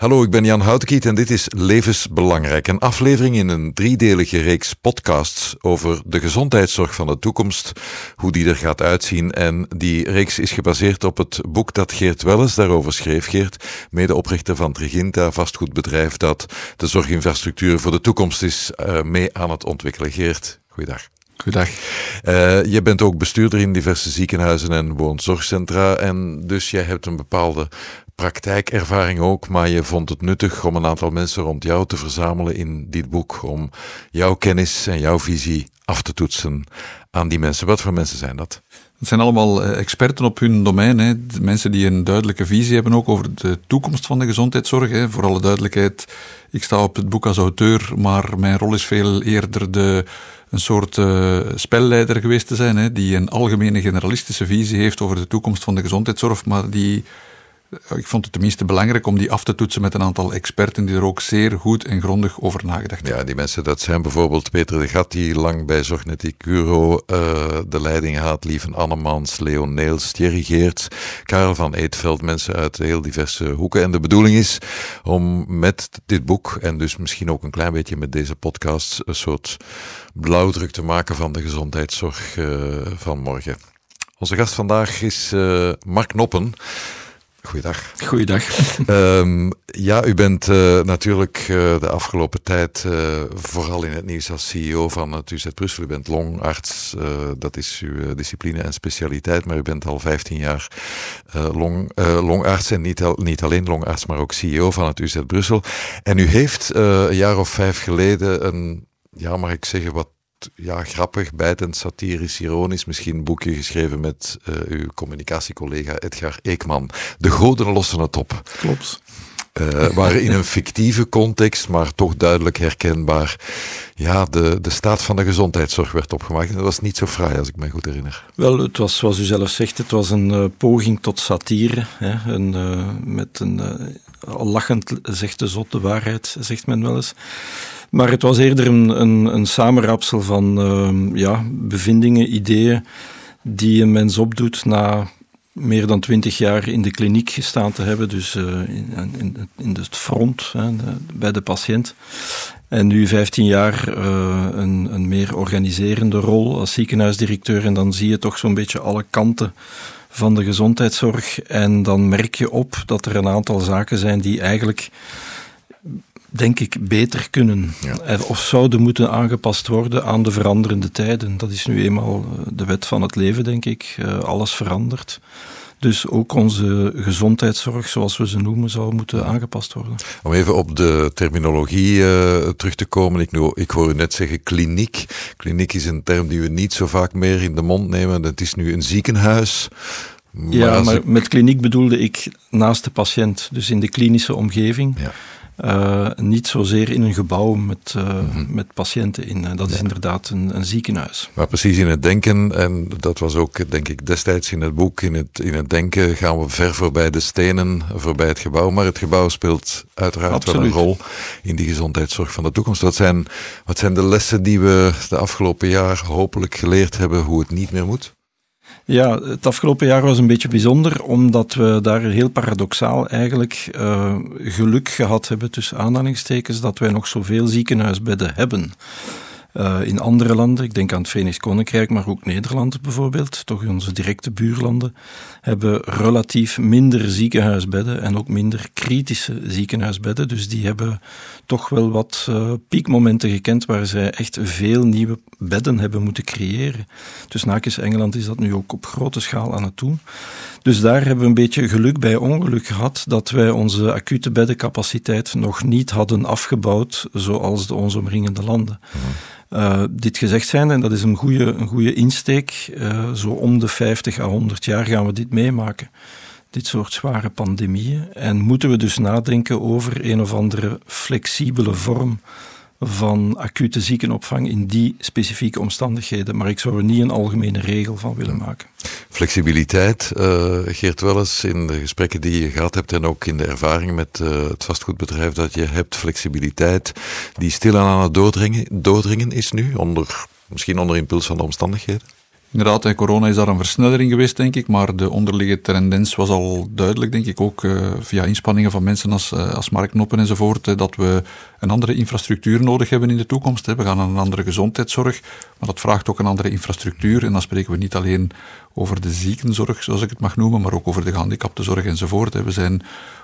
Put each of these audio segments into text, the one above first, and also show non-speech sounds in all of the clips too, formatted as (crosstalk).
Hallo, ik ben Jan Houtekiet en dit is Levensbelangrijk. Een aflevering in een driedelige reeks podcasts over de gezondheidszorg van de toekomst, hoe die er gaat uitzien. En die reeks is gebaseerd op het boek dat Geert Welles daarover schreef. Geert, medeoprichter van Triginta, vastgoedbedrijf dat de zorginfrastructuur voor de toekomst is uh, mee aan het ontwikkelen. Geert, goeiedag. Goedendag. Uh, je bent ook bestuurder in diverse ziekenhuizen en woonzorgcentra. En dus jij hebt een bepaalde praktijkervaring ook, maar je vond het nuttig om een aantal mensen rond jou te verzamelen in dit boek, om jouw kennis en jouw visie af te toetsen aan die mensen. Wat voor mensen zijn dat? Het zijn allemaal eh, experten op hun domein. Hè. Mensen die een duidelijke visie hebben ook over de toekomst van de gezondheidszorg. Hè. Voor alle duidelijkheid, ik sta op het boek als auteur, maar mijn rol is veel eerder de, een soort uh, spelleider geweest te zijn. Hè, die een algemene generalistische visie heeft over de toekomst van de gezondheidszorg, maar die ik vond het tenminste belangrijk om die af te toetsen met een aantal experten die er ook zeer goed en grondig over nagedacht hebben. Ja, die mensen, dat zijn bijvoorbeeld Peter de Gat, die lang bij Zorgneticuro uh, de leiding had, Lieven Annemans, Leon Neels, Thierry Geerts, Karel van Eetveld, mensen uit heel diverse hoeken. En de bedoeling is om met dit boek, en dus misschien ook een klein beetje met deze podcast, een soort blauwdruk te maken van de gezondheidszorg uh, van morgen. Onze gast vandaag is Mark Noppen. Goeiedag. Goeiedag. Um, (laughs) ja, u bent uh, natuurlijk uh, de afgelopen tijd uh, vooral in het nieuws als CEO van het UZ Brussel. U bent longarts, dat is uw discipline en specialiteit, maar u bent al 15 jaar long, longarts en niet, al, niet alleen longarts, maar ook CEO van het UZ Brussel. En u heeft een jaar of vijf geleden een, ja, mag ik zeggen, wat ja, grappig, bijtend, satirisch, ironisch, misschien een boekje geschreven met uh, uw communicatiecollega Edgar Eekman. De goden lossen het op. Klopt. Uh, waar in een fictieve context, maar toch duidelijk herkenbaar, ja, de, de staat van de gezondheidszorg werd opgemaakt. En dat was niet zo fraai, als ik me goed herinner. Wel, het was, zoals u zelf zegt, het was een uh, poging tot satire. Hè, een, uh, met een, al lachend zegt de zot de waarheid, zegt men wel eens. Maar het was eerder een, een, een samenrapsel van uh, ja, bevindingen, ideeën die een mens opdoet na meer dan twintig jaar in de kliniek gestaan te hebben, dus uh, in, in, in het front hè, bij de patiënt. En nu 15 jaar uh, een, een meer organiserende rol als ziekenhuisdirecteur. En dan zie je toch zo'n beetje alle kanten van de gezondheidszorg. En dan merk je op dat er een aantal zaken zijn die eigenlijk denk ik, beter kunnen. Ja. Of zouden moeten aangepast worden aan de veranderende tijden. Dat is nu eenmaal eh, de wet van het leven, denk ik. Uh, alles verandert. Dus ook onze gezondheidszorg, zoals we ze noemen, zou moeten aangepast worden. Om even op de terminologie uh, terug te komen. Ik, nu, ik hoor u net zeggen kliniek. Kliniek is een term die we niet zo vaak meer in de mond nemen. Het is nu een ziekenhuis. Maar ja, maar ik... met kliniek bedoelde ik naast de patiënt, dus in de klinische omgeving. Ja. Uh, niet zozeer in een gebouw met, uh, mm -hmm. met patiënten in. Uh, dat ja. is inderdaad een, een, ziekenhuis. Maar precies in het denken, en dat was ook denk ik destijds in het boek, in het, in het denken gaan we ver voorbij de stenen, voorbij het gebouw. Maar het gebouw speelt uiteraard Absoluut. wel een rol in die gezondheidszorg van de toekomst. Wat zijn, wat zijn de lessen die we de afgelopen jaar hopelijk geleerd hebben hoe het niet meer moet? Ja, het afgelopen jaar was een beetje bijzonder, omdat we daar heel paradoxaal eigenlijk uh, geluk gehad hebben, tussen aanhalingstekens, dat wij nog zoveel ziekenhuisbedden hebben. Uh, in andere landen, ik denk aan het Verenigd Koninkrijk, maar ook Nederland bijvoorbeeld, toch onze directe buurlanden, hebben relatief minder ziekenhuisbedden en ook minder kritische ziekenhuisbedden. Dus die hebben toch wel wat uh, piekmomenten gekend waar zij echt veel nieuwe bedden hebben moeten creëren. Dus naakjes Engeland is dat nu ook op grote schaal aan het doen. Dus daar hebben we een beetje geluk bij ongeluk gehad dat wij onze acute beddencapaciteit nog niet hadden afgebouwd zoals de ons omringende landen. Uh, dit gezegd zijn, en dat is een goede, een goede insteek, uh, zo om de 50 à 100 jaar gaan we dit meemaken. Dit soort zware pandemieën. En moeten we dus nadenken over een of andere flexibele vorm van acute ziekenopvang in die specifieke omstandigheden. Maar ik zou er niet een algemene regel van willen maken. Flexibiliteit, uh, Geert Welles, in de gesprekken die je gehad hebt en ook in de ervaring met uh, het vastgoedbedrijf dat je hebt, flexibiliteit die stilaan aan het doordringen, doordringen is nu, onder, misschien onder impuls van de omstandigheden? Inderdaad, en corona is daar een versnellering geweest, denk ik, maar de onderliggende tendens was al duidelijk, denk ik, ook uh, via inspanningen van mensen als, uh, als Mark Knoppen enzovoort, uh, dat we een andere infrastructuur nodig hebben in de toekomst. Hè. We gaan naar een andere gezondheidszorg, maar dat vraagt ook een andere infrastructuur. En dan spreken we niet alleen over de ziekenzorg, zoals ik het mag noemen, maar ook over de gehandicaptenzorg enzovoort. We zijn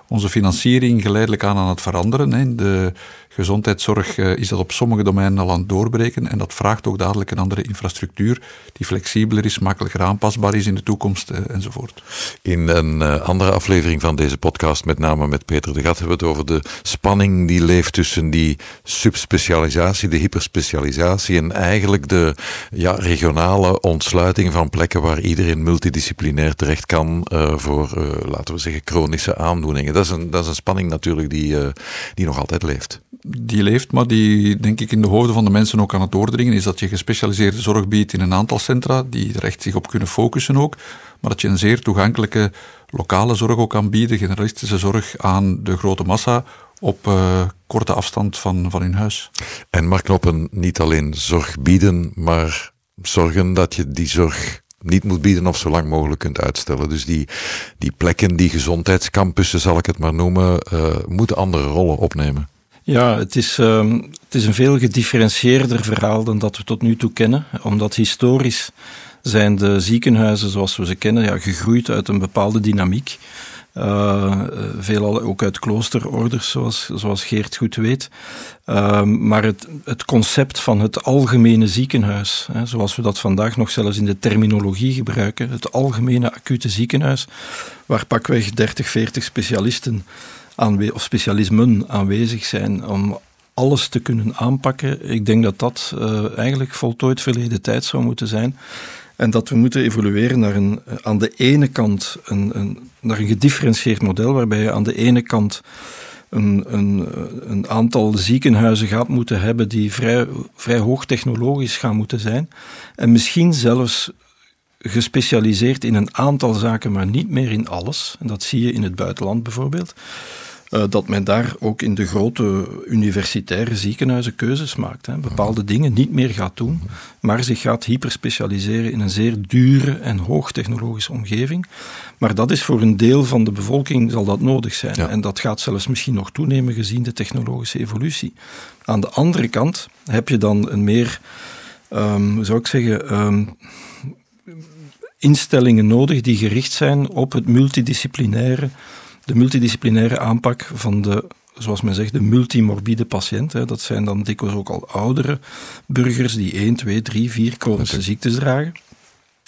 onze financiering geleidelijk aan aan het veranderen. De gezondheidszorg is dat op sommige domeinen al aan het doorbreken en dat vraagt ook dadelijk een andere infrastructuur die flexibeler is, makkelijker aanpasbaar is in de toekomst enzovoort. In een andere aflevering van deze podcast, met name met Peter de Gat, hebben we het over de spanning die leeft tussen die subspecialisatie, de hyperspecialisatie en eigenlijk de ja, regionale ontsluiting van plekken waar iedereen multidisciplinair terecht kan uh, voor, uh, laten we zeggen, chronische aandoeningen. Dat is een, dat is een spanning natuurlijk die, uh, die nog altijd leeft. Die leeft, maar die denk ik in de hoofden van de mensen ook aan het doordringen, is dat je gespecialiseerde zorg biedt in een aantal centra, die er echt zich op kunnen focussen ook, maar dat je een zeer toegankelijke lokale zorg ook kan bieden, generalistische zorg aan de grote massa, op uh, korte afstand van, van hun huis. En Mark Knoppen, niet alleen zorg bieden, maar zorgen dat je die zorg niet moet bieden of zo lang mogelijk kunt uitstellen. Dus die, die plekken, die gezondheidscampussen zal ik het maar noemen, uh, moeten andere rollen opnemen. Ja, het is, uh, het is een veel gedifferentieerder verhaal dan dat we tot nu toe kennen, omdat historisch zijn de ziekenhuizen zoals we ze kennen ja, gegroeid uit een bepaalde dynamiek. Uh, veelal ook uit kloosterorders, zoals, zoals Geert goed weet. Uh, maar het, het concept van het algemene ziekenhuis, hè, zoals we dat vandaag nog zelfs in de terminologie gebruiken, het algemene acute ziekenhuis, waar pakweg 30, 40 specialisten of specialismen aanwezig zijn om alles te kunnen aanpakken. Ik denk dat dat uh, eigenlijk voltooid verleden tijd zou moeten zijn. En dat we moeten evolueren naar een, aan de ene kant een, een, naar een gedifferentieerd model, waarbij je aan de ene kant een, een, een aantal ziekenhuizen gaat moeten hebben die vrij, vrij hoogtechnologisch gaan moeten zijn. En misschien zelfs gespecialiseerd in een aantal zaken, maar niet meer in alles. En dat zie je in het buitenland bijvoorbeeld. Uh, dat men daar ook in de grote universitaire ziekenhuizen keuzes maakt. Hè. Bepaalde dingen niet meer gaat doen, maar zich gaat hyperspecialiseren in een zeer dure en hoogtechnologische omgeving. Maar dat is voor een deel van de bevolking zal dat nodig zijn. Ja. En dat gaat zelfs misschien nog toenemen gezien de technologische evolutie. Aan de andere kant heb je dan een meer, um, hoe zou ik zeggen, um, instellingen nodig die gericht zijn op het multidisciplinaire de multidisciplinaire aanpak van de, zoals men zegt, de multimorbide patiënt. Hè. Dat zijn dan dikwijls ook al oudere burgers die 1, 2, 3, 4 chronische ziektes dragen.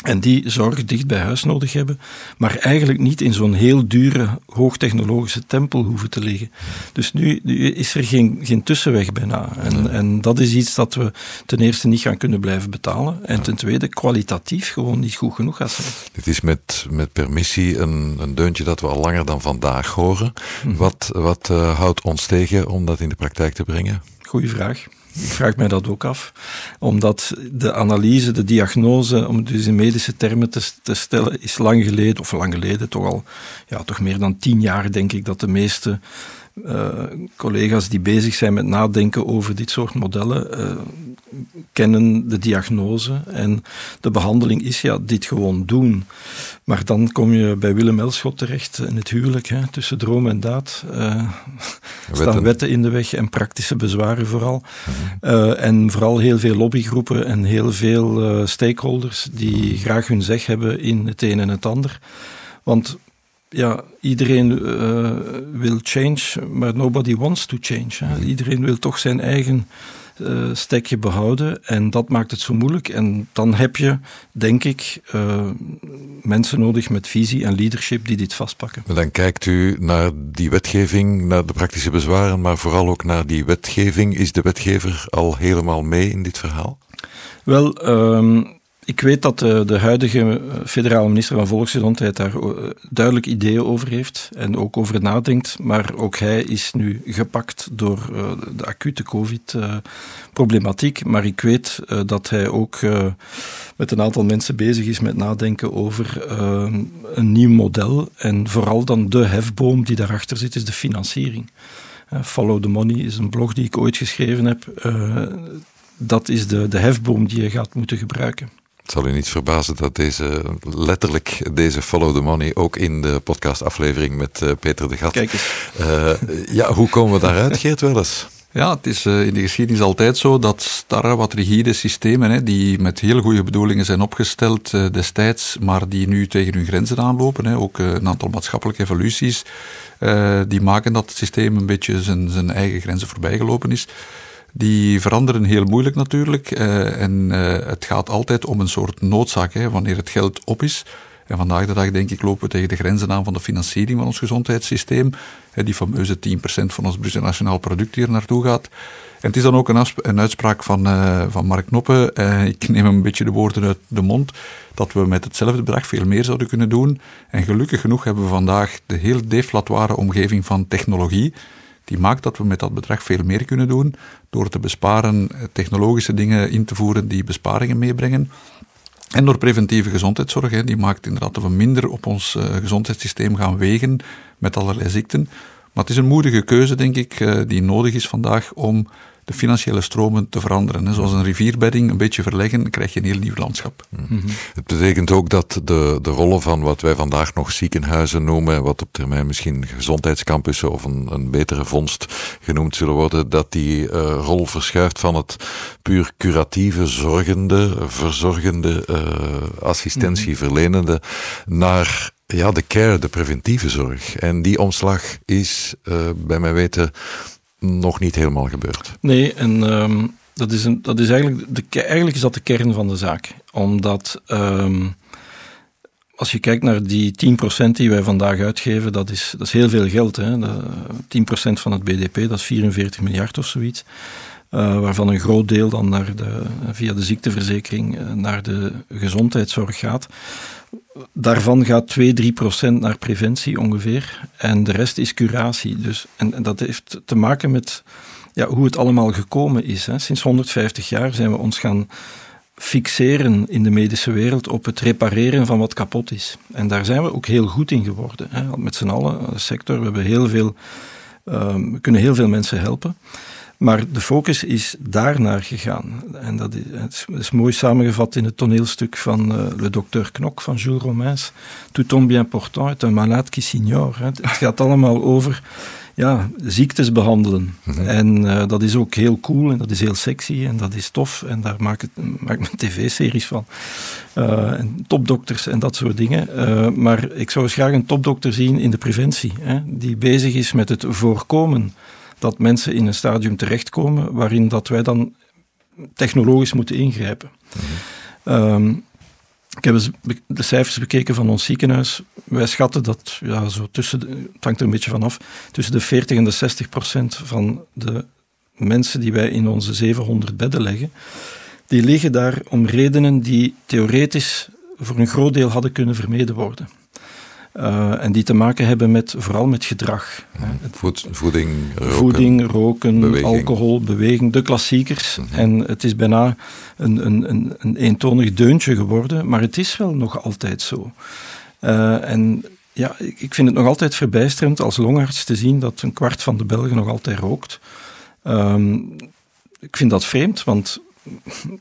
En die zorg dicht bij huis nodig hebben, maar eigenlijk niet in zo'n heel dure, hoogtechnologische tempel hoeven te liggen. Dus nu, nu is er geen, geen tussenweg bijna. En, ja. en dat is iets dat we ten eerste niet gaan kunnen blijven betalen. En ja. ten tweede kwalitatief gewoon niet goed genoeg gaat zijn. Dit is met, met permissie een, een deuntje dat we al langer dan vandaag horen. Hm. Wat, wat uh, houdt ons tegen om dat in de praktijk te brengen? Goeie vraag. Ik vraag mij dat ook af. Omdat de analyse, de diagnose, om het dus in medische termen te, te, stellen, is lang geleden, of lang geleden, toch al ja, toch meer dan tien jaar, denk ik, dat de meeste uh, collega's die bezig zijn met nadenken over dit soort modellen, uh, kennen de diagnose en de behandeling is ja dit gewoon doen. Maar dan kom je bij Willem Elschot terecht in het huwelijk, hè, tussen droom en daad. Uh, staan wetten in de weg en praktische bezwaren vooral. Mm-hmm. Uh, en vooral heel veel lobbygroepen en heel veel uh, stakeholders die graag hun zeg hebben in het een en het ander. Want ja, iedereen wil change, maar nobody wants to change. Hè. Iedereen wil toch zijn eigen uh, stekje behouden en dat maakt het zo moeilijk. En dan heb je, denk ik, uh, mensen nodig met visie en leadership die dit vastpakken. Maar dan kijkt u naar die wetgeving, naar de praktische bezwaren, maar vooral ook naar die wetgeving. Is de wetgever al helemaal mee in dit verhaal? Wel, um, ik weet dat de, de, huidige federale minister van Volksgezondheid daar duidelijk ideeën over heeft en ook over nadenkt, maar ook hij is nu gepakt door de acute COVID-problematiek. Maar ik weet dat hij ook met een aantal mensen bezig is met nadenken over een nieuw model en vooral dan de hefboom die daarachter zit, is de financiering. Follow the Money is een blog die ik ooit geschreven heb. dat is de, de hefboom die je gaat moeten gebruiken. Het zal u niet verbazen dat deze, letterlijk deze Follow the Money ook in de podcastaflevering met uh, Peter de Gat. Kijk eens. Uh, ja, hoe komen we daaruit, Geert Welles? Ja, het is uh, in de geschiedenis altijd zo dat starre, wat rigide systemen, hè, die met heel goede bedoelingen zijn opgesteld uh, destijds, maar die nu tegen hun grenzen aanlopen, hè, ook uh, een aantal maatschappelijke evoluties, die maken dat het systeem een beetje zijn, zijn eigen grenzen voorbijgelopen is. Die veranderen heel moeilijk natuurlijk. Uh, en uh, het gaat altijd om een soort noodzaak, hè, wanneer het geld op is. En vandaag de dag, denk ik, lopen we tegen de grenzen aan van de financiering van ons gezondheidssysteem. Hè, die fameuze 10% van ons bruto nationaal product die er naartoe gaat. En het is dan ook een, uitspraak van, uh, van Mark Knoppen. ik neem hem een beetje de woorden uit de mond. Dat we met hetzelfde bedrag veel meer zouden kunnen doen. En gelukkig genoeg hebben we vandaag de heel deflatoire omgeving van technologie die maakt dat we met dat bedrag veel meer kunnen doen door te besparen, eh, technologische dingen in te voeren die besparingen meebrengen. En door preventieve gezondheidszorg, die maakt inderdaad dat we minder op ons uh, gezondheidssysteem gaan wegen met allerlei ziekten. Maar het is een moedige keuze, denk ik, uh, die nodig is vandaag om de financiële stromen te veranderen. Zoals een rivierbedding een beetje verleggen, dan krijg je een heel nieuw landschap. Mm Het betekent ook dat de, de rollen van wat wij vandaag nog ziekenhuizen noemen, wat op termijn misschien gezondheidscampussen of een, een betere vondst genoemd zullen worden, dat die uh, rol verschuift van het puur curatieve, zorgende, verzorgende, uh, assistentie verlenende naar ja, de care, de preventieve zorg. En die omslag is uh, bij mijn weten nog niet helemaal gebeurd. Nee, en um, dat, is een, dat is eigenlijk, de, eigenlijk is dat de kern van de zaak. Omdat um, als je kijkt naar die 10% die wij vandaag uitgeven, dat is, dat is heel veel geld. Hè? De, 10% van het BDP, dat is 44 miljard of zoiets. Uh, waarvan een groot deel dan naar de, via de ziekteverzekering uh, naar de gezondheidszorg gaat. Daarvan gaat 2, 3 procent naar preventie ongeveer. En de rest is curatie. Dus, en, dat heeft te maken met ja, hoe het allemaal gekomen is. Hè. Sinds 150 jaar zijn we ons gaan fixeren in de medische wereld op het repareren van wat kapot is. En daar zijn we ook heel goed in geworden. Hè. Met z'n allen, de sector, we, hebben heel veel, um, we kunnen heel veel mensen helpen. Maar de focus is daarnaar gegaan. En dat is, is mooi samengevat in het toneelstuk van uh, Le Docteur Knok van Jules Romains. Tout tombe bien portant est un malade qui s'ignore. Het gaat allemaal over ja, ziektes behandelen. Mm -hmm. En uh, dat is ook heel cool en dat is heel sexy en dat is tof. En daar maak ik, maak ik tv-series van. Uh, en topdokters en dat soort dingen. Uh, maar ik zou eens graag een topdokter zien in de preventie. Hè, die bezig is met het voorkomen dat mensen in een stadium terechtkomen waarin dat wij dan technologisch moeten ingrijpen. Um, ik heb de cijfers bekeken van ons ziekenhuis. Wij schatten dat, ja, zo tussen het hangt er een beetje vanaf, tussen de 40 en de 60 procent van de mensen die wij in onze 700 bedden leggen, die liggen daar om redenen die theoretisch voor een groot deel hadden kunnen vermeden worden. Uh, en die te maken hebben met, vooral met gedrag. Voed, voeding, roken, voeding, roken beweging. alcohol, beweging, de klassiekers. Mm -hmm. En het is bijna een, een, een, een eentonig deuntje geworden, maar het is wel nog altijd zo. Uh, en ja, ik vind het nog altijd verbijsterend als longarts te zien dat een kwart van de Belgen nog altijd rookt. Um, ik vind dat vreemd, want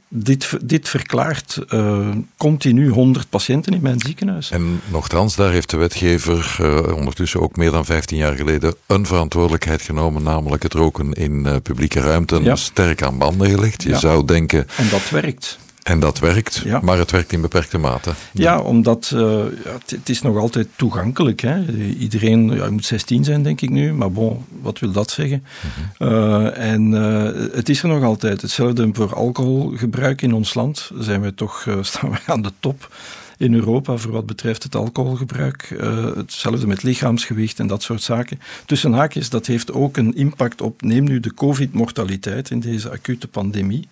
dit, dit verklaart uh, continu 100 patiënten in mijn ziekenhuis. En nogthans, daar heeft de wetgever uh, ondertussen ook meer dan 15 jaar geleden een verantwoordelijkheid genomen, namelijk het roken in uh, publieke ruimten ja. sterk aan banden gelegd. Je ja. zou denken. En dat werkt. En dat werkt, ja. maar het werkt in beperkte mate. Ja, omdat uh, ja, het is nog altijd toegankelijk. Hè. Iedereen, ja, je moet 16 zijn denk ik nu, maar bon, wat wil dat zeggen? Mm -hmm. uh, en uh, het is er nog altijd. Hetzelfde voor alcoholgebruik in ons land. Zijn we toch, (laughs) staan we aan de top in Europa voor wat betreft het alcoholgebruik. hetzelfde met lichaamsgewicht en dat soort zaken. Tussen haakjes, dat heeft ook een impact op, neem nu de covid-mortaliteit in deze acute pandemie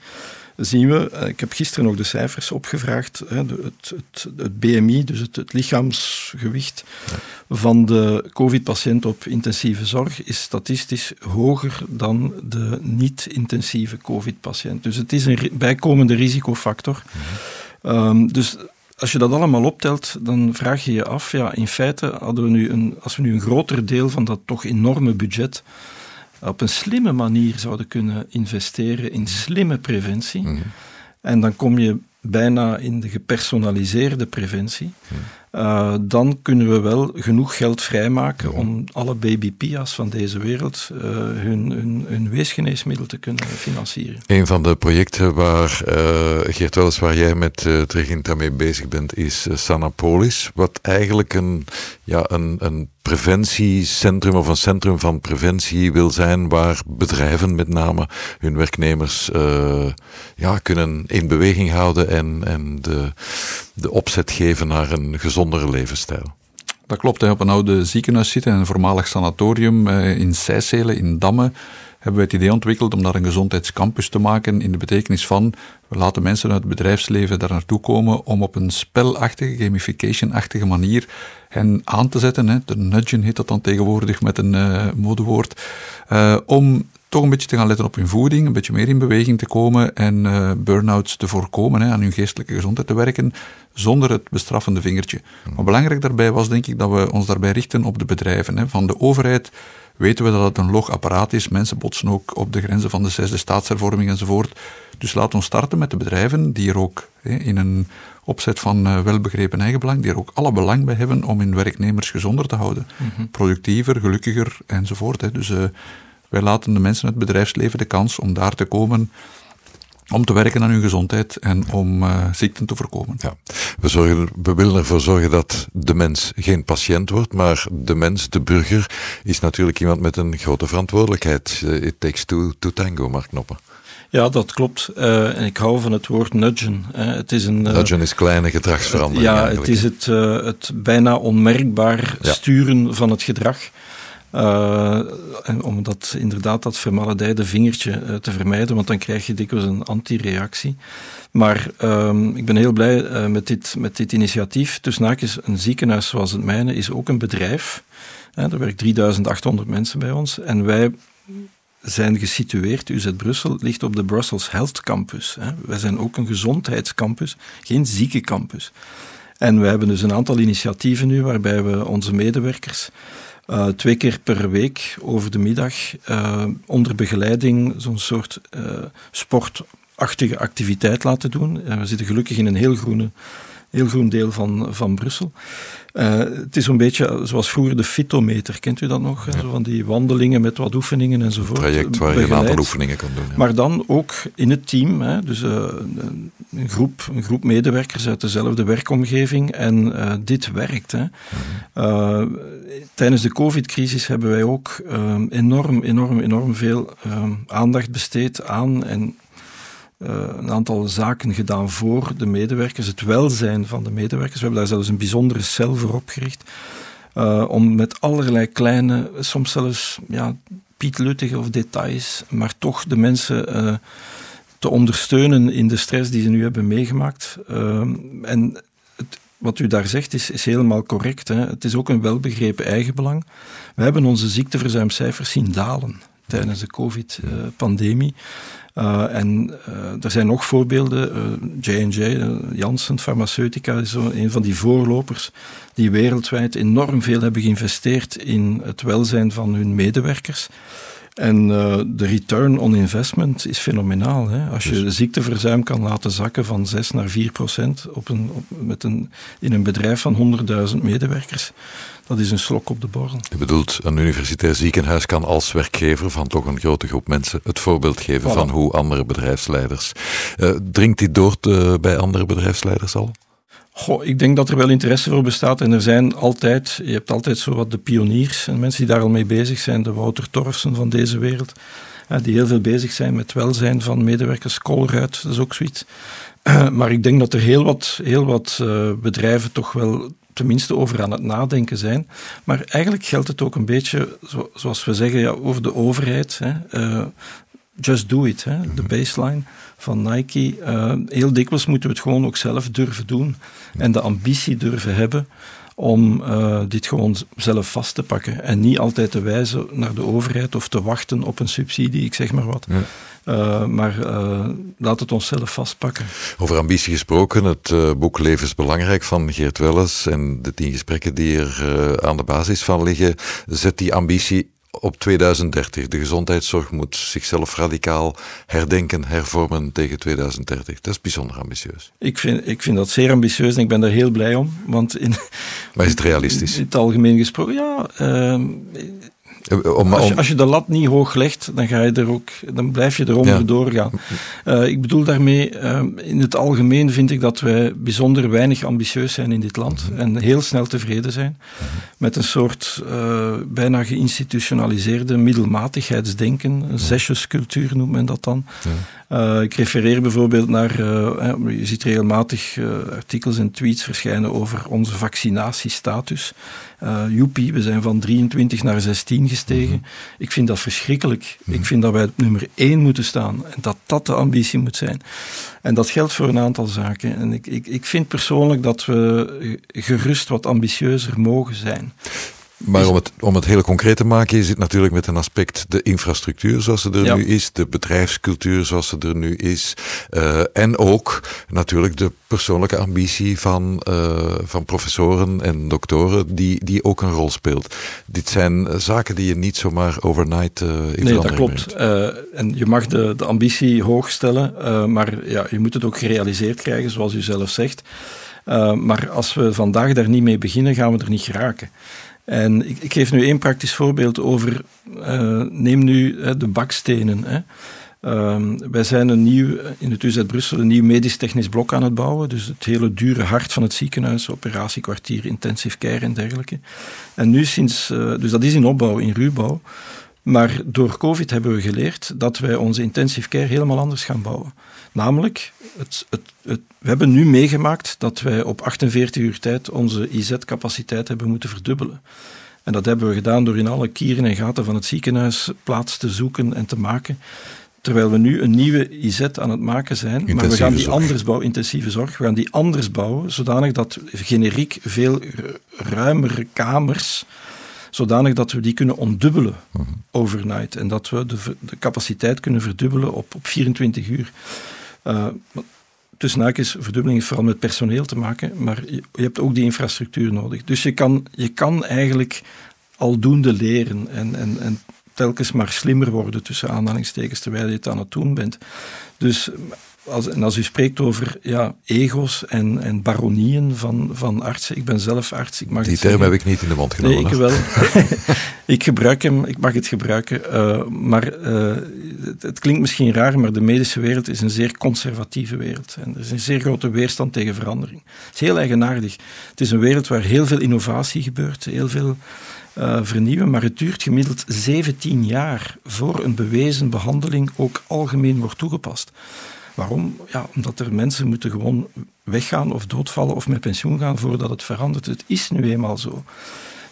zien we, ik heb gisteren nog de cijfers opgevraagd, het, het, het BMI, dus het, het lichaamsgewicht van de COVID-patiënt op intensieve zorg, is statistisch hoger dan de niet-intensieve COVID-patiënt. Dus het is een bijkomende risicofactor. Mm-hmm. Um, dus als je dat allemaal optelt, dan vraag je je af, ja, in feite hadden we nu een, als we nu een groter deel van dat toch enorme budget op een slimme manier zouden kunnen investeren in slimme preventie. Mm -hmm. En dan kom je bijna in de gepersonaliseerde preventie, uh, dan kunnen we wel genoeg geld vrijmaken om alle babypia's van deze wereld uh, hun, hun, hun, weesgeneesmiddel te kunnen financieren. Een van de projecten waar uh, Geert Welles, waar jij met uh, Treginta mee bezig bent, is Sanapolis, wat eigenlijk een, ja, een, een preventiecentrum of een centrum van preventie wil zijn waar bedrijven met name hun werknemers uh, ja, kunnen in beweging houden en, en de, de opzet geven naar een levensstijl. Dat klopt. Op een oude ziekenhuis zitten, een voormalig sanatorium uh, in Sijselen, in Damme, hebben we het idee ontwikkeld om daar een gezondheidscampus te maken in de betekenis van we laten mensen uit het bedrijfsleven daar naartoe komen om op een spelachtige, gamification-achtige manier hen aan te zetten. Hè. De nudgen heet dat dan tegenwoordig met een uh, modewoord. Uh, om toch een beetje te gaan letten op hun voeding, een beetje meer in beweging te komen en uh, burn-outs te voorkomen, hè, aan hun geestelijke gezondheid te werken, zonder het bestraffende vingertje. Maar belangrijk daarbij was denk ik dat we ons daarbij richten op de bedrijven. Hè. Van de overheid weten we dat het een logapparaat is. Mensen botsen ook op de grenzen van de zesde staatshervorming enzovoort. Dus laten we starten met de bedrijven die er ook hè, in een opzet van uh, welbegrepen eigenbelang, die er ook alle belang bij hebben om hun werknemers gezonder te houden. Mm -hmm. Productiever, gelukkiger enzovoort. Hè. Dus uh, wij laten de mensen uit het bedrijfsleven de kans om daar te komen om te werken aan hun gezondheid en om uh, ziekten te voorkomen. Ja. We, zorgen, we willen ervoor zorgen dat de mens geen patiënt wordt, maar de mens, de burger, is natuurlijk iemand met een grote verantwoordelijkheid. It takes two to tango, Mark Knoppen. Ja, dat klopt. Uh, en ik hou van het woord nudgen. Uh, het is een, uh, nudgen is kleine gedragsverandering. ja, eigenlijk. het is het, het bijna onmerkbaar ja. sturen van het gedrag. En om dat, inderdaad dat vermaledijde vingertje uh, te vermijden, want dan krijg je dikwijls een antireactie. Maar um, ik ben heel blij uh, met, dit, met dit initiatief. Dus naakjes, een ziekenhuis zoals het mijne is ook een bedrijf. er werken 3800 mensen bij ons. En wij zijn gesitueerd, UZ Brussel ligt op de Brussels Health Campus. Hè. Wij zijn ook een gezondheidscampus, geen ziekencampus. En we hebben dus een aantal initiatieven nu waarbij we onze medewerkers uh, twee keer per week over de middag uh, onder begeleiding zo'n soort uh, sportachtige activiteit laten doen. we zitten gelukkig in een heel, groene, heel groen deel van, van Brussel. Uh, het is een beetje zoals vroeger de fitometer, kent u dat nog? Ja. Zo van die wandelingen met wat oefeningen enzovoort. Een traject waar begeleid. je een aantal oefeningen kan doen. Ja. Maar dan ook in het team, hè, dus uh, een, groep, een groep medewerkers uit dezelfde werkomgeving en uh, dit werkt. Hè. Mm-hmm. tijdens de covid-crisis hebben wij ook enorm, enorm, enorm veel aandacht besteed aan en een aantal zaken gedaan voor de medewerkers, het welzijn van de medewerkers. We hebben daar zelfs een bijzondere cel voor opgericht. Uh, om met allerlei kleine, soms zelfs ja, pietluttige of details, maar toch de mensen uh, te ondersteunen in de stress die ze nu hebben meegemaakt. en het, wat u daar zegt is, is helemaal correct. Hè. Het is ook een welbegrepen eigenbelang. We hebben onze ziekteverzuimcijfers zien dalen tijdens de COVID-pandemie. Uh, en uh, er zijn nog voorbeelden. J&J, uh, Janssen Pharmaceutica is een van die voorlopers die wereldwijd enorm veel hebben geïnvesteerd in het welzijn van hun medewerkers. En uh, de return on investment is fenomenaal. Hè? Als je dus- de ziekteverzuim kan laten zakken van 6 naar 4 procent op een, op, met een, in een bedrijf van 100.000 medewerkers, dat is een slok op de borrel. Je bedoelt, een universitair ziekenhuis kan als werkgever van toch een grote groep mensen het voorbeeld geven voilà. van hoe andere bedrijfsleiders. Uh, dringt dit door te, bij andere bedrijfsleiders al? Goh, ik denk dat er wel interesse voor bestaat en er zijn altijd, je hebt altijd zo wat de pioniers en mensen die daar al mee bezig zijn, de Wouter Torfsen van deze wereld, die heel veel bezig zijn met welzijn van medewerkers, Colruyt, dat is ook zoiets. (clears throat) Maar ik denk dat er heel wat, heel wat uh, bedrijven toch wel tenminste over aan het nadenken zijn. Maar eigenlijk geldt het ook een beetje, zo, zoals we zeggen, ja, over de overheid. Hè. Uh, just do it, hè, de baseline van Nike. Uh, heel dikwijls moeten we het gewoon ook zelf durven doen en de ambitie durven hebben om uh, dit gewoon zelf vast te pakken en niet altijd te wijzen naar de overheid of te wachten op een subsidie, ik zeg maar wat. Ja. Uh, maar uh, laat het ons zelf vastpakken. Over ambitie gesproken, het uh, boek Levensbelangrijk van Geert Welles en de tien gesprekken die er aan de basis van liggen, zet die ambitie op 2030. De gezondheidszorg moet zichzelf radicaal herdenken, hervormen tegen 2030. Dat is bijzonder ambitieus. Ik vind, ik vind dat zeer ambitieus en ik ben daar heel blij om. Want in, maar is het realistisch? In het algemeen gesproken, ja. Uh, eh, om, als, je, als, je, de lat niet hoog legt, dan, ga je er ook, dan blijf je eronder ja. doorgaan. Uh, ik bedoel daarmee, uh, in het algemeen vind ik dat wij bijzonder weinig ambitieus zijn in dit land mm -hmm. en heel snel tevreden zijn mm -hmm. met een soort uh, bijna geïnstitutionaliseerde middelmatigheidsdenken, een zesjescultuur noemt men dat dan. Ja. ik refereer bijvoorbeeld naar, je ziet regelmatig artikels en tweets verschijnen over onze vaccinatiestatus. Joepie, we zijn van 23 naar 16 gestegen. -hmm. Ik vind dat verschrikkelijk. -hmm. Ik vind dat wij op nummer 1 moeten staan en dat dat de ambitie moet zijn. En dat geldt voor een aantal zaken. En ik, ik, ik vind persoonlijk dat we gerust wat ambitieuzer mogen zijn. Maar om het, om het heel concreet te maken, is het natuurlijk met een aspect de infrastructuur zoals ze er ja. nu is, de bedrijfscultuur zoals ze er nu is, uh, en ook natuurlijk de persoonlijke ambitie van, uh, van professoren en doktoren, die, die ook een rol speelt. Dit zijn zaken die je niet zomaar overnight uh, in Nee, dat klopt. en je mag de, de ambitie hoog stellen, maar ja, je moet het ook gerealiseerd krijgen, zoals u zelf zegt. maar als we vandaag daar niet mee beginnen, gaan we er niet geraken. En ik, ik, geef nu één praktisch voorbeeld over, uh, neem nu de bakstenen. Hè. Uh, wij zijn een nieuw, in het UZ Brussel een nieuw medisch-technisch blok aan het bouwen. Dus het hele dure hart van het ziekenhuis, operatiekwartier, intensive care en dergelijke. En nu sinds, uh, dus dat is in opbouw, in ruwbouw. Maar door COVID hebben we geleerd dat wij onze intensive care helemaal anders gaan bouwen. Namelijk, het, het, het, we hebben nu meegemaakt dat wij op 48 uur tijd onze IZ-capaciteit hebben moeten verdubbelen. En dat hebben we gedaan door in alle kieren en gaten van het ziekenhuis plaats te zoeken en te maken. Terwijl we nu een nieuwe IZ aan het maken zijn. Intensieve maar we gaan die zorg. anders bouwen, intensieve zorg. We gaan die anders bouwen, zodanig dat generiek veel ruimere kamers zodanig dat we die kunnen ontdubbelen uh -huh. overnight. En dat we de, de, capaciteit kunnen verdubbelen op, op 24 uur. Uh, tussen haakjes, verdubbeling vooral met personeel te maken, maar je, je, hebt ook die infrastructuur nodig. Dus je kan, je kan eigenlijk aldoende leren en, en, en telkens maar slimmer worden tussen aanhalingstekens terwijl je het aan het doen bent. Dus als, en als u spreekt over ja, ego's en, en baronieën van, van artsen, ik ben zelf arts. Ik mag Die term heb ik niet in de mond genomen. Nee, ik wel. (laughs) (laughs) ik gebruik hem, ik mag het gebruiken. Uh, maar uh, het, het, klinkt misschien raar, maar de medische wereld is een zeer conservatieve wereld. En er is een zeer grote weerstand tegen verandering. Het is heel eigenaardig. Het is een wereld waar heel veel innovatie gebeurt, heel veel uh, vernieuwen, maar het duurt gemiddeld 17 jaar voor een bewezen behandeling ook algemeen wordt toegepast. Waarom? Ja, omdat er mensen moeten gewoon weggaan of doodvallen of met pensioen gaan voordat het verandert. Het is nu eenmaal zo.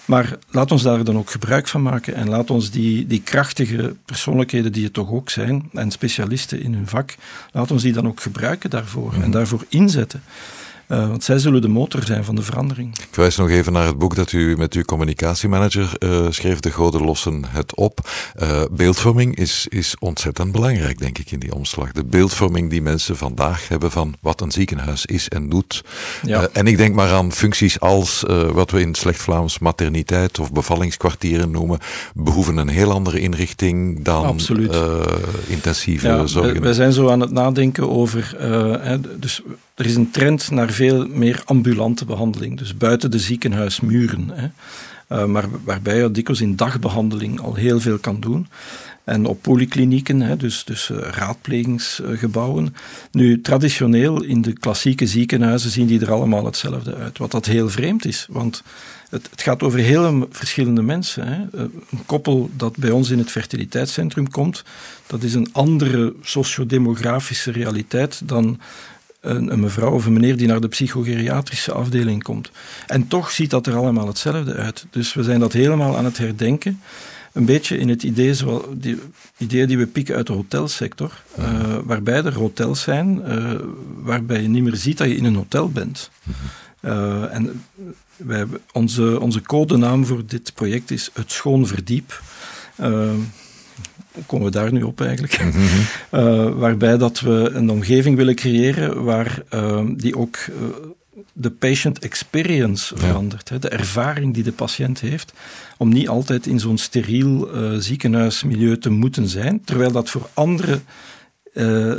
Maar laat ons daar dan ook gebruik van maken en laat ons die, die krachtige persoonlijkheden die het toch ook zijn en specialisten in hun vak, laat ons die dan ook gebruiken daarvoor mm. en daarvoor inzetten. Uh, want zij zullen de motor zijn van de verandering. Ik wijs nog even naar het boek dat u met uw communicatiemanager uh, schreef, De Goden lossen het op. Uh, beeldvorming is, is ontzettend belangrijk, denk ik, in die omslag. De beeldvorming die mensen vandaag hebben van wat een ziekenhuis is en doet. Ja. en ik denk maar aan functies als wat we in slecht Vlaams materniteit of bevallingskwartieren noemen, behoeven een heel andere inrichting dan intensieve ja, zorg. Wij zijn zo aan het nadenken over, hè, dus er is een trend naar veel meer ambulante behandeling, dus buiten de ziekenhuismuren. Hè. Uh, maar waarbij je dikwijls in dagbehandeling al heel veel kan doen. En op polyklinieken, hè, dus, dus uh, raadplegingsgebouwen. Nu, traditioneel in de klassieke ziekenhuizen zien die er allemaal hetzelfde uit. Wat dat heel vreemd is, want het, het gaat over heel verschillende mensen. Hè. Een koppel dat bij ons in het fertiliteitscentrum komt, dat is een andere sociodemografische realiteit dan een, een, mevrouw of een meneer die naar de psychogeriatrische afdeling komt. En toch ziet dat er allemaal hetzelfde uit. Dus we zijn dat helemaal aan het herdenken. Een beetje in het idee, zoals die ideeën die we pikken uit de hotelsector, uh, waarbij er hotels zijn uh, waarbij je niet meer ziet dat je in een hotel bent. Uh, en wij, onze, onze codenaam voor dit project is Het Schoon Verdiep komen we daar nu op eigenlijk? Mm -hmm. uh, waarbij dat we een omgeving willen creëren waar uh, die ook uh, de patient experience verandert. Hè, de ervaring die de patiënt heeft, om niet altijd in zo'n steriel ziekenhuismilieu te moeten zijn, terwijl dat voor andere uh,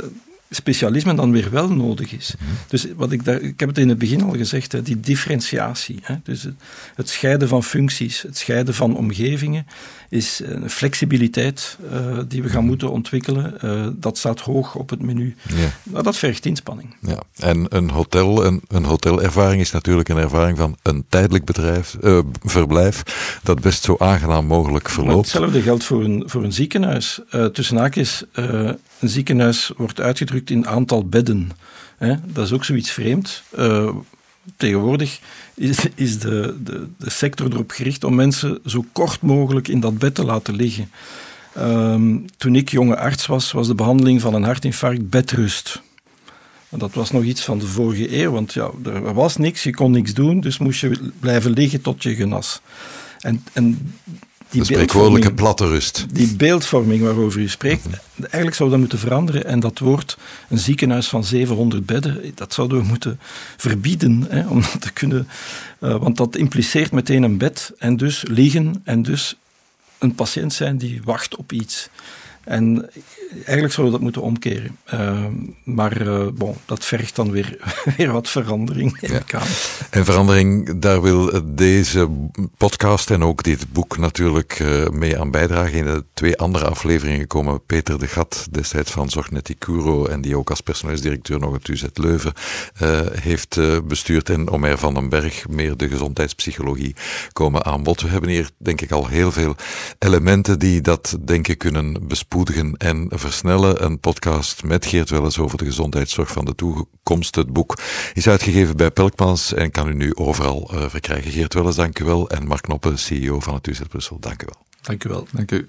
specialisme dan weer wel nodig is. Mhm. Dus wat ik, daar, ik heb het in het begin al gezegd, hè, die differentiatie. Hè, dus het, het, scheiden van functies, het scheiden van omgevingen, is een flexibiliteit uh, die we gaan moeten ontwikkelen. Uh, dat staat hoog op het menu. Ja. Nou, dat vergt inspanning. Ja. En een, hotel, een, een hotelervaring is natuurlijk een ervaring van een tijdelijk bedrijf, uh, verblijf dat best zo aangenaam mogelijk verloopt. hetzelfde geldt voor een, voor een ziekenhuis. tussen haakjes, een ziekenhuis wordt uitgedrukt in aantal bedden. Hè? Dat is ook zoiets vreemd tegenwoordig is, is de, de, de, sector erop gericht om mensen zo kort mogelijk in dat bed te laten liggen. Ehm, toen ik jonge arts was, was de behandeling van een hartinfarct bedrust. En dat was nog iets van de vorige eeuw, want ja, er was niks, je kon niks doen, dus moest je blijven liggen tot je genas. En, en die de spreekwoordelijke platte rust. Die beeldvorming waarover u spreekt, eigenlijk zou dat moeten veranderen. En dat woord, een ziekenhuis van 700 bedden, dat zouden we moeten verbieden. Hè, om dat te kunnen, uh, want dat impliceert meteen een bed en dus liggen en dus een patiënt zijn die wacht op iets. En eigenlijk zouden we dat moeten omkeren. Uh, maar uh, bon, dat vergt dan weer, (laughs) weer wat verandering. Ja. En verandering, daar wil deze podcast en ook dit boek natuurlijk uh, mee aan bijdragen. In de twee andere afleveringen komen Peter de Gat, destijds van Zorgneticuro en die ook als personeelsdirecteur nog het UZ Leuven heeft bestuurd. En Omer van den Berg, meer de gezondheidspsychologie, komen aan bod. We hebben hier denk ik al heel veel elementen die dat denk ik kunnen bespoedigen en versnellen. Een podcast met Geert Welles over de gezondheidszorg van de toekomst. Het boek is uitgegeven bij Pelkmans en kan u nu overal uh, verkrijgen. Geert Welles, dank u wel. En Mark Knoppen, CEO van het UZ Brussel, dank u wel. Dank u wel. Dank u.